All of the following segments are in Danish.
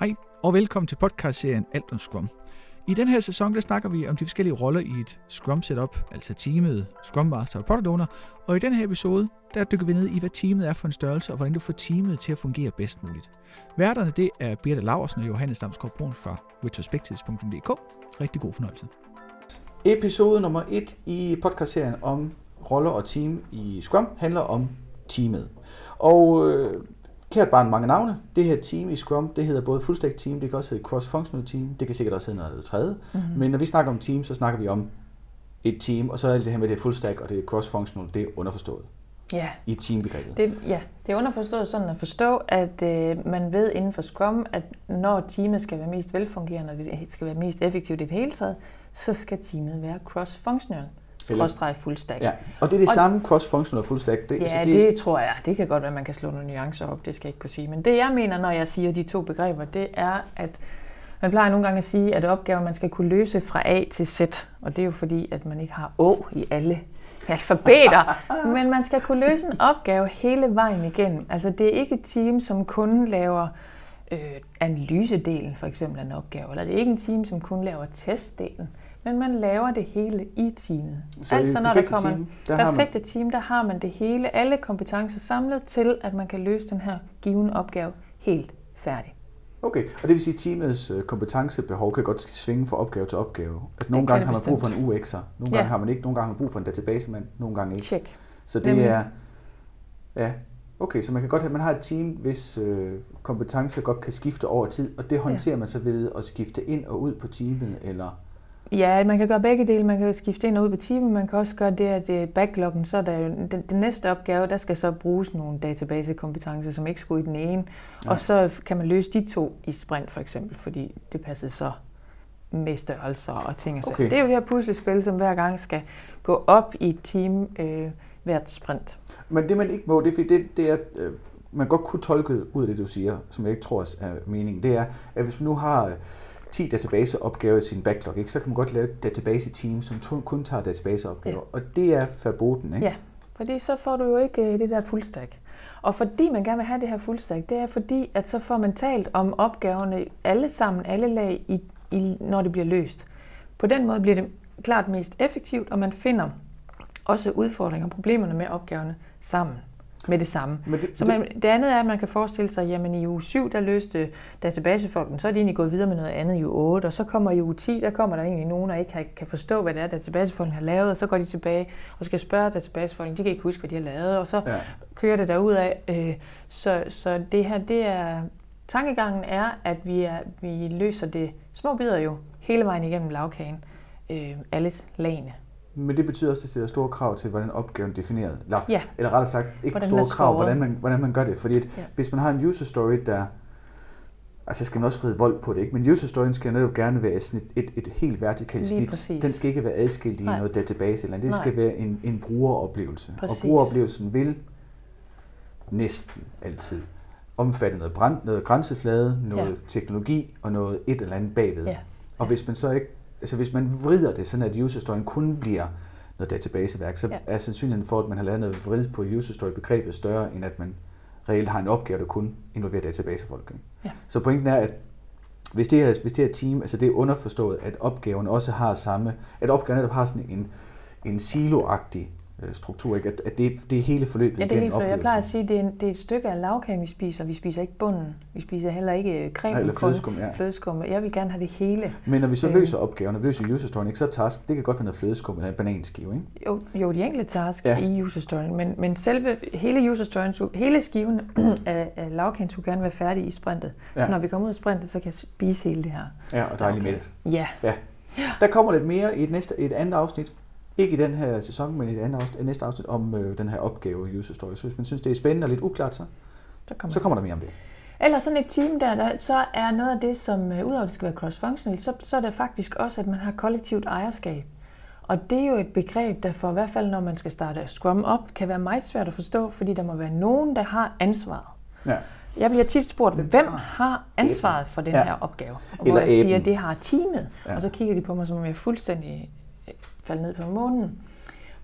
Hej og velkommen til podcastserien Alt om Scrum. I den her sæson der snakker vi om de forskellige roller i et Scrum setup, altså teamet, Scrum Master og Product Owner. Og i den her episode, der dykker vi ned i, hvad teamet er for en størrelse, og hvordan du får teamet til at fungere bedst muligt. Værterne det er Birte Laversen og Johannes Damsgaard Brun fra retrospectives.dk. Rigtig god fornøjelse. Episode nummer 1 i podcastserien om roller og team i Scrum handler om teamet. Og øh, Kært barn mange navne. Det her team i Scrum, det hedder både Full Stack Team, det kan også hedde Cross-Functional Team, det kan sikkert også hedde noget tredje. Mm-hmm. Men når vi snakker om team, så snakker vi om et team, og så er det her med det Full Stack og det Cross-Functional, det er underforstået. Ja. I teambegrebet. Det, ja, det er underforstået sådan at forstå, at øh, man ved inden for Scrum, at når teamet skal være mest velfungerende, og det skal være mest effektivt i det hele taget, så skal teamet være cross-functional skråstreg full stack. Ja. Og det er det og samme cross-functional full stack? Det, ja, altså, det, det tror jeg. Det kan godt være, at man kan slå nogle nuancer op, det skal jeg ikke kunne sige. Men det jeg mener, når jeg siger de to begreber, det er, at man plejer nogle gange at sige, at opgaver, man skal kunne løse fra A til Z. Og det er jo fordi, at man ikke har Å i alle alfabeter. men man skal kunne løse en opgave hele vejen igennem. Altså det er ikke et team, som kun laver øh, analysedelen for eksempel af en opgave. Eller det er ikke en team, som kun laver testdelen men man laver det hele i teamet. Så altså når der kommer team, der perfekte man... team, der har man det hele, alle kompetencer samlet til, at man kan løse den her givende opgave helt færdig. Okay, og det vil sige, at teamets øh, kompetencebehov kan godt svinge fra opgave til opgave. At nogle gange har man brug for en UX'er, nogle gange ja. har man ikke, nogle gange har man brug for en databasemand, nogle gange ikke. Check. Så det Nemlig. er, ja, okay, så man kan godt have, man har et team, hvis øh, kompetencer godt kan skifte over tid, og det håndterer ja. man så ved at skifte ind og ud på teamet, eller Ja, man kan gøre begge dele. Man kan skifte ind og ud på teamet. Man kan også gøre det, at det backloggen, så er der jo den, den næste opgave, der skal så bruges nogle databasekompetencer, som ikke skulle i den ene. Ja. Og så kan man løse de to i sprint for eksempel, fordi det passer så med størrelser og ting og okay. Det er jo det her puslespil, som hver gang skal gå op i et team øh, hvert sprint. Men det man ikke må, det er, det, det er øh, man godt kunne tolke ud af det, du siger, som jeg ikke tror er meningen, det er, at hvis man nu har 10 databaseopgaver i sin backlog, ikke? så kan man godt lave et database-team, som kun tager databaseopgaver. Ja. Og det er forboden, ikke? Ja, fordi så får du jo ikke øh, det der fullstack. Og fordi man gerne vil have det her fullstack, det er fordi, at så får man talt om opgaverne alle sammen, alle lag, i, i, når det bliver løst. På den måde bliver det klart mest effektivt, og man finder også udfordringer og problemerne med opgaverne sammen med det samme. Men det, så man, det andet er, at man kan forestille sig, at i uge 7, der løste databasefolken, så er de egentlig gået videre med noget andet i uge 8, og så kommer i uge 10, der kommer der egentlig nogen, der ikke kan, kan forstå, hvad det er, databasefolken har lavet, og så går de tilbage og skal spørge databasefolken, de kan ikke huske, hvad de har lavet, og så ja. kører det derud af. Øh, så, så det her, det er, tankegangen er, at vi, er, vi løser det små bidder jo hele vejen igennem lavkagen, øh, alles lagene. Men det betyder også, at det stiller store krav til, hvordan opgaven er defineret. Eller, ja. eller rettere sagt, ikke hvordan store krav, hvordan man, hvordan man gør det. Fordi at, ja. hvis man har en user story, der... Altså, skal man også vride vold på det, ikke? Men user storyen skal netop gerne være et, et, et helt vertikalt snit. Den skal ikke være adskilt i Nej. noget database, eller det Nej. skal være en, en brugeroplevelse. Præcis. Og brugeroplevelsen vil næsten altid omfatte noget, brand, noget grænseflade, noget ja. teknologi og noget et eller andet bagved. Ja. Og hvis man så ikke altså hvis man vrider det, sådan at user story kun bliver noget databaseværk, så ja. er sandsynligheden for, at man har lavet noget vrid på user story begrebet større, end at man reelt har en opgave, der kun involverer databasefolk. Ja. Så pointen er, at hvis det, her, hvis det her team, altså det er underforstået, at opgaven også har samme, at opgaven netop har sådan en, en siloagtig struktur, ikke? At, at det, det er hele forløbet ja, det er hele forløbet. Jeg plejer at sige, at det er, en, det er et stykke af lavkagen, vi spiser. Vi spiser ikke bunden. Vi spiser heller ikke øh, creme. Eller flødeskum, ja. flødeskum. Jeg vil gerne have det hele. Men når vi så øh. løser opgaven, når vi løser user story, ikke, så task, det kan godt være noget flødeskum eller en bananskive, ikke? Jo, jo de enkelte task ja. i user story, men, men selve hele user story, hele skiven af, af lavkagen skulle gerne være færdig i sprintet. Ja. Så når vi kommer ud af sprintet, så kan jeg spise hele det her. Ja, og dejligt med det. Ja. ja. Der kommer lidt mere i et, næste, et andet afsnit. Ikke i den her sæson, men i det andet afsnit, næste afsnit om øh, den her opgave user story. Så hvis man synes, det er spændende og lidt uklart, så, der kommer, så kommer der mere om det. Eller sådan et team der, der så er noget af det, som øh, udover at det skal være cross-functional, så, så er det faktisk også, at man har kollektivt ejerskab. Og det er jo et begreb, der for i hvert fald, når man skal starte Scrum op, kan være meget svært at forstå, fordi der må være nogen, der har ansvaret. Ja. Jeg bliver tit spurgt, hvem har ansvaret for den ja. her opgave? Og Eller hvor jeg siger, at det har teamet. Ja. Og så kigger de på mig, som om jeg er fuldstændig falde ned på månen.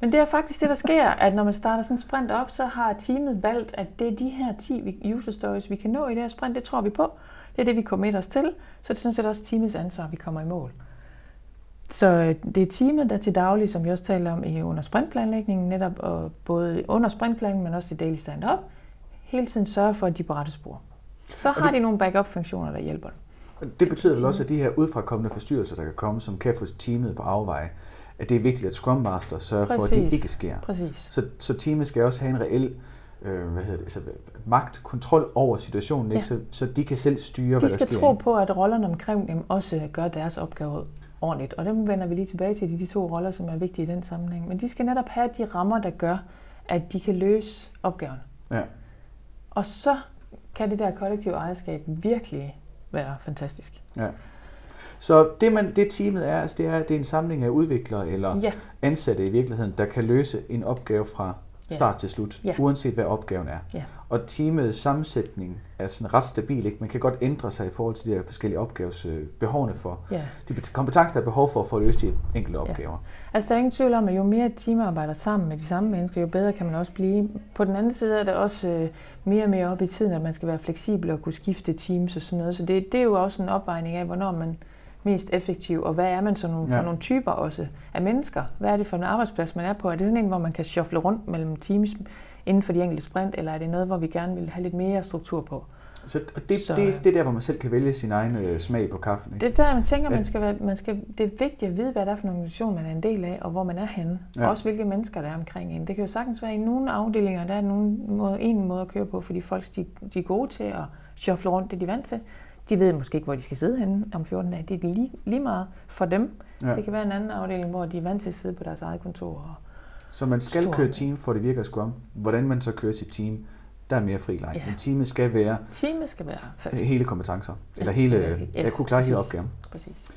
Men det er faktisk det, der sker, at når man starter sådan en sprint op, så har teamet valgt, at det er de her 10 user stories, vi kan nå i det her sprint. Det tror vi på. Det er det, vi kommer os til, så det er sådan set også teamets ansvar, at vi kommer i mål. Så øh, det er teamet, der til daglig, som vi også taler om i under sprintplanlægningen, netop og både under sprintplanlægningen, men også i daily stand-up, hele tiden sørger for, at de er på rette spor. Så har de nogle backup-funktioner, der hjælper dem. Det betyder vel også, at de her udfrakommende forstyrrelser, der kan komme, som kan få teamet på afveje, at det er vigtigt, at Scrum Master sørger Præcis. for, at det ikke sker. Præcis. Så, så teamet skal også have en reel øh, hvad hedder det, så magt, kontrol over situationen, ja. ikke? Så, så de kan selv styre, de hvad der sker. De skal tro på, at rollerne omkring dem også gør deres opgave ordentligt. Og dem vender vi lige tilbage til, de, de to roller, som er vigtige i den sammenhæng. Men de skal netop have de rammer, der gør, at de kan løse opgaven. Ja. Og så kan det der kollektive ejerskab virkelig være fantastisk. Ja. Så det, man, det teamet er, altså det er, det er en samling af udviklere eller ja. ansatte i virkeligheden, der kan løse en opgave fra start til slut, ja. uanset hvad opgaven er. Ja. Og teamets sammensætning er sådan ret stabil. Ikke? Man kan godt ændre sig i forhold til de her forskellige opgaves øh, behovene for, ja. de kompetencer, der er behov for, for at løse de enkelte opgaver. Ja. Altså der er ingen tvivl om, at jo mere et team arbejder sammen med de samme mennesker, jo bedre kan man også blive. På den anden side er det også øh, mere og mere op i tiden, at man skal være fleksibel og kunne skifte teams og sådan noget. Så det, det er jo også en opvejning af, hvornår man mest effektiv, og hvad er man så nogle, for ja. nogle typer også af mennesker? Hvad er det for en arbejdsplads, man er på? Er det sådan en, hvor man kan shuffle rundt mellem teams inden for de enkelte sprint, eller er det noget, hvor vi gerne vil have lidt mere struktur på? Så det, så, det, det er der, hvor man selv kan vælge sin egen øh, smag på kaffen. Ikke? Det er der, man tænker, man skal være, man skal, det er vigtigt at vide, hvad det er for en organisation, man er en del af, og hvor man er henne. Ja. Og også hvilke mennesker, der er omkring en. Det kan jo sagtens være, at i nogle afdelinger, der er nogen måde, en måde at køre på, fordi folk de, de er gode til at shuffle rundt det, de er vant til. De ved måske ikke, hvor de skal sidde henne om 14 dage. Det er lige, lige meget for dem. Ja. Det kan være en anden afdeling, hvor de er vant til at sidde på deres eget kontor. Og så man skal køre team, for det virker Scrum. Hvordan man så kører sit team, der er mere fri leg. Ja. Men teamet skal være, teamet skal være først. hele kompetencer. Ja, eller hele, ja, yes, jeg kunne klare hele opgaven. Præcis.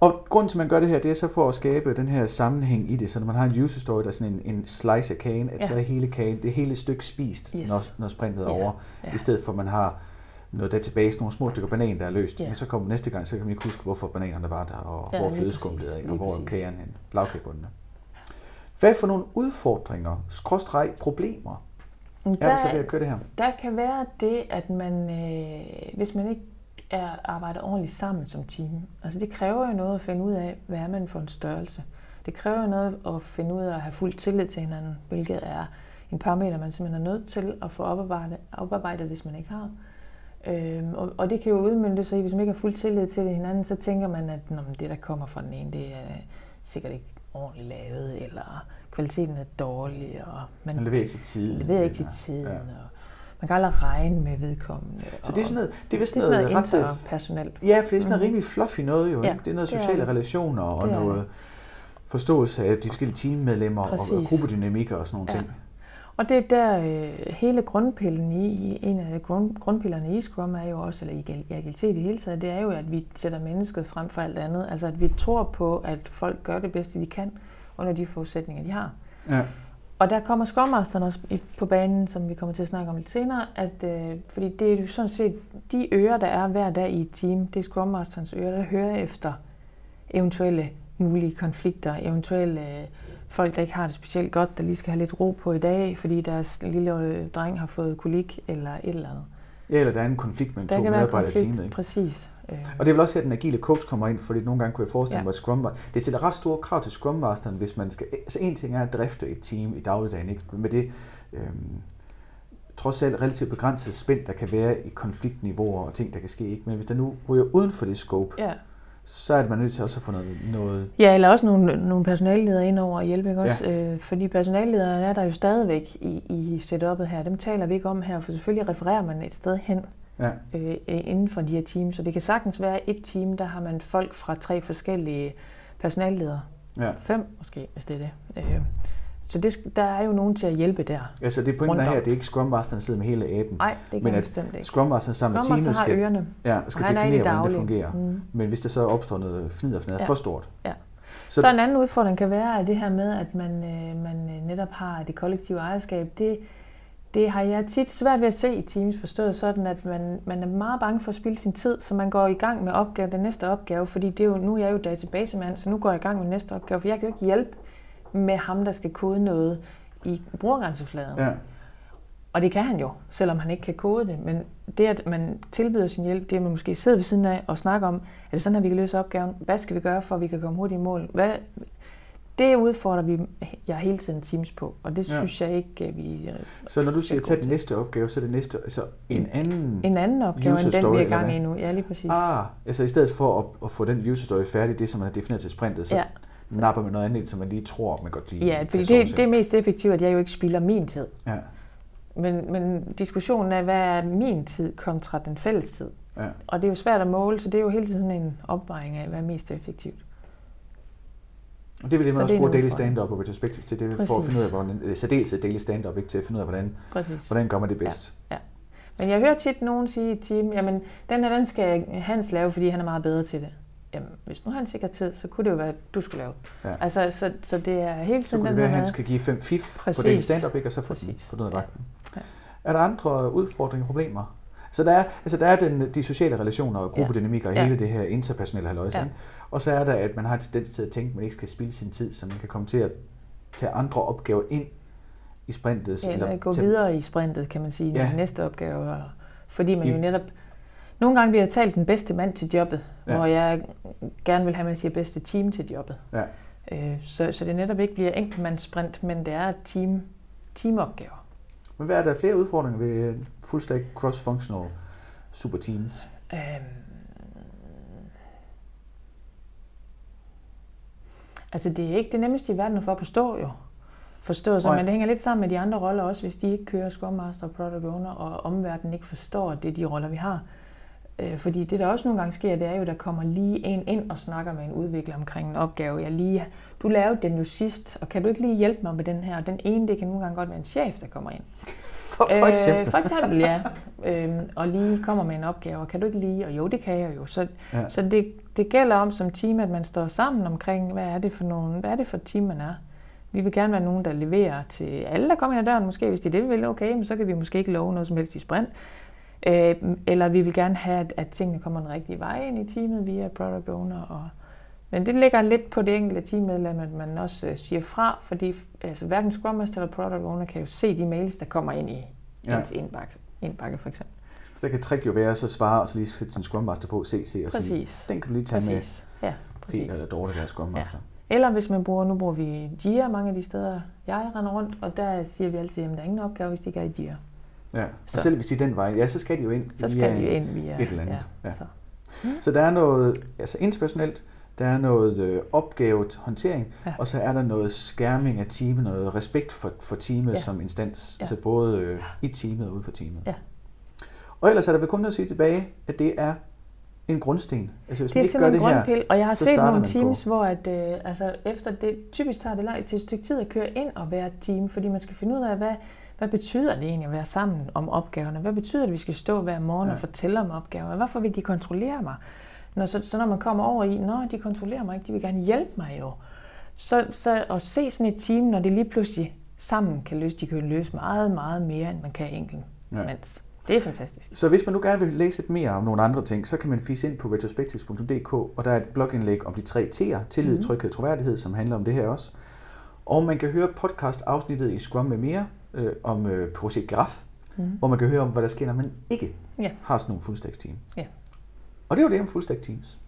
Og grunden til, at man gør det her, det er så for at skabe den her sammenhæng i det, så når man har en user story, der er sådan en, en slice af kagen, at ja. så er hele kagen, det hele stykke spist, yes. når, når sprintet er ja. over, ja. i stedet for at man har noget database, nogle små stykker banan, der er løst. Ja. Men så kommer næste gang, så kan man ikke huske, hvorfor bananerne var der, og ja, hvor flødeskummet er, og hvor kagen hen, lavkagebundene. Hvad for nogle udfordringer, skråstreg problemer, der, er det så ved at køre det her? Der kan være det, at man, øh, hvis man ikke er arbejder ordentligt sammen som team, altså det kræver jo noget at finde ud af, hvad er man for en størrelse. Det kræver jo noget at finde ud af at have fuld tillid til hinanden, hvilket er en parameter, man simpelthen er nødt til at få oparbejdet, oparbejdet hvis man ikke har. Øhm, og, og det kan jo udmynde sig i, hvis man ikke har fuld tillid til hinanden, så tænker man, at Nå, det, der kommer fra den ene, det er sikkert ikke ordentligt lavet, eller kvaliteten er dårlig, og man, man leverer ikke til tiden. Leverer ikke til tiden, ja. og man kan aldrig regne med vedkommende. Så det er sådan noget, det er vist det er noget, noget interpersonelt. Ja, for det er sådan noget mm. rimelig fluffy noget jo. Ja, det er noget sociale det er, relationer og noget forståelse af de forskellige teammedlemmer Præcis. og gruppedynamikker og sådan nogle ja. ting. Og det er der øh, hele grundpillen i, en af grund, grundpillerne i Scrum er jo også, eller i agilitet i hele taget, det er jo, at vi sætter mennesket frem for alt andet. Altså at vi tror på, at folk gør det bedste, de kan, under de forudsætninger, de har. Ja. Og der kommer Scrum Masteren også på banen, som vi kommer til at snakke om lidt senere, at, øh, fordi det er jo sådan set de ører, der er hver dag i et team, det er Scrum Masterens ører, der hører efter eventuelle mulige konflikter, eventuelle øh, folk, der ikke har det specielt godt, der lige skal have lidt ro på i dag, fordi deres lille øh, dreng har fået kolik eller et eller andet. Ja, eller der er en konflikt mellem der to medarbejdere i teamet. Ikke? Præcis. Øh. Og det er vel også her, at den agile coach kommer ind, fordi nogle gange kunne jeg forestille ja. mig, at Scrum det stiller ret store krav til Scrum Masteren, hvis man skal... Altså en ting er at drifte et team i dagligdagen, ikke? med det øhm, trods alt relativt begrænset spænd, der kan være i konfliktniveauer og ting, der kan ske. Ikke? Men hvis der nu ryger uden for det scope, ja så er det man nødt til også at få noget... noget... Ja, eller også nogle, nogle personalledere ind over at hjælpe, ikke også? Ja. Øh, fordi personallederne er der jo stadigvæk i, i setup'et her. Dem taler vi ikke om her, for selvfølgelig refererer man et sted hen ja. øh, inden for de her teams. Så det kan sagtens være et team, der har man folk fra tre forskellige personalledere. Ja. Fem måske, hvis det er det. Øh, så det, der er jo nogen til at hjælpe der. Altså det pointen er her, det er ikke Scrum Masteren, der sidder med hele aben. Nej, det kan men bestemt ikke. Scrum Masteren sammen med teamet skal, ørerne, ja, skal definere, hvordan det fungerer. Mm. Men hvis der så opstår noget fnid og ja. for stort. Ja. Så, så en anden udfordring kan være at det her med, at man, øh, man øh, netop har det kollektive ejerskab. Det, det har jeg tit svært ved at se i Teams forstået sådan, at man, man er meget bange for at spille sin tid, så man går i gang med opgave, den næste opgave, fordi det er jo, nu er jeg jo databasemand, så nu går jeg i gang med næste opgave, for jeg kan jo ikke hjælpe med ham, der skal kode noget i brugergrænsefladen. Ja. Og det kan han jo, selvom han ikke kan kode det. Men det, at man tilbyder sin hjælp, det at man måske sidder ved siden af og snakker om, er det sådan, at vi kan løse opgaven? Hvad skal vi gøre, for at vi kan komme hurtigt i mål? Hvad, det udfordrer vi jeg hele tiden Teams på, og det ja. synes jeg ikke, vi øh, Så når du siger, tage den næste opgave, så er det næste, altså en anden En anden opgave, end den vi er i gang i nu. Ja, lige præcis. Ah, altså i stedet for at, at få den user story færdig, det som man har defineret til sprintet, så ja. Napper man noget andet, som man lige tror, man godt lige Ja, fordi det, det er mest effektivt, at jeg jo ikke spilder min tid. Ja. Men, men diskussionen er, hvad er min tid kontra den fælles tid? Ja. Og det er jo svært at måle, så det er jo hele tiden en opvejning af, hvad er mest effektivt. Og det vil det, man også bruger daily stand-up og retrospective til, det er for at finde ud af, hvordan, særdeles daily stand-up, ikke til at finde ud af, hvordan, Præcis. hvordan gør man det bedst. Ja. ja. Men jeg hører tit nogen sige i team, jamen den her, den skal Hans lave, fordi han er meget bedre til det. Jamen, hvis nu han sikkert tid, så kunne det jo være, at du skulle lave. Ja. Altså, så, så det er helt tiden Så kunne det være, at han skal give fem fif Præcis. på daily stand-up, ikke? og så få, få noget ja. ja. Er der andre udfordringer og problemer? Så der er, altså der er den, de sociale relationer og gruppedynamikker ja. og hele det her interpersonelle halvøjse. Ja. Og så er der, at man har en tendens til at tænke, at man ikke skal spille sin tid, så man kan komme til at tage andre opgaver ind i sprintet. Ja, eller gå til... videre i sprintet, kan man sige, ja. næste opgave. Fordi man I... jo netop... Nogle gange bliver talt den bedste mand til jobbet, ja. hvor jeg gerne vil have, at man siger bedste team til jobbet. Ja. Øh, så, så det netop ikke bliver enkeltmandssprint, men det er team, teamopgaver. Men hvad er der flere udfordringer ved full stack cross-functional super teams? Øhm, Altså, det er ikke det nemmeste i verden at få forstå jo. Forstå sig, men det hænger lidt sammen med de andre roller også, hvis de ikke kører Scrum Master og Product Owner, og omverdenen ikke forstår, at det er de roller, vi har. Øh, fordi det, der også nogle gange sker, det er jo, der kommer lige en ind og snakker med en udvikler omkring en opgave. Jeg lige, du lavede den jo sidst, og kan du ikke lige hjælpe mig med den her? Den ene, det kan nogle gange godt være en chef, der kommer ind. For, for eksempel? Øh, for eksempel, ja. Øhm, og lige kommer med en opgave, og kan du ikke lige? Og jo, det kan jeg jo. Så, ja. så det, det gælder om som team, at man står sammen omkring, hvad er det for nogen, hvad er det for team, man er. Vi vil gerne være nogen, der leverer til alle, der kommer ind ad døren, måske hvis de det vil, okay, men så kan vi måske ikke love noget som helst i sprint. Øh, eller vi vil gerne have, at, at tingene kommer den rigtige vej ind i teamet via product owner. Og, men det ligger lidt på det enkelte teammedlem, at man også uh, siger fra, fordi altså, hverken Scrum Master eller product owner kan jo se de mails, der kommer ind i ja. ens indbakke, indbakke for eksempel. Så der kan trick jo være så svare og så lige sætte sin Scrum Master på CC og præcis. sige, den kan du lige tage præcis. med ja, præcis. Peter eller Dorte, der er Scrum Master. Ja. Eller hvis man bruger, nu bruger vi Jira mange af de steder, jeg render rundt, og der siger vi altid, at der er ingen opgave, hvis de ikke er i Jira. Ja, og så. selv hvis de den vej, ja, så skal de jo ind så skal de jo ind via et eller andet. Ja, ja. Så. Mm. så der er noget altså interpersonelt, der er noget øh, opgavet håndtering, ja. og så er der noget skærming af teamet, noget respekt for, for teamet ja. som instans, ja. altså både øh, i teamet og ude for teamet. Ja. Og ellers er der vel kun at sige tilbage, at det er en grundsten. Altså, hvis det er ikke gør det her, og jeg har set nogle teams, på. hvor at, øh, altså, efter det, typisk tager det langt til et stykke tid at køre ind og være et team, fordi man skal finde ud af, hvad, hvad betyder det egentlig at være sammen om opgaverne? Hvad betyder det, at vi skal stå hver morgen ja. og fortælle om opgaverne? Hvorfor vil de kontrollere mig? Når, så, så når man kommer over i, nå, de kontrollerer mig ikke, de vil gerne hjælpe mig jo. Så, så at se sådan et team, når det lige pludselig sammen kan løse, de kan løse meget, meget mere, end man kan enkelt. Ja. Mens. Det er fantastisk. Så hvis man nu gerne vil læse lidt mere om nogle andre ting, så kan man fise ind på retrospectives.dk, og der er et blogindlæg om de tre T'er, tillid, mm-hmm. tryghed og troværdighed, som handler om det her også. Og man kan høre podcast-afsnittet i Scrum med mere øh, om øh, projekt Graf, mm. hvor man kan høre om, hvad der sker, når man ikke ja. har sådan nogle fullstack team. Ja. Og det var det om fullstack teams.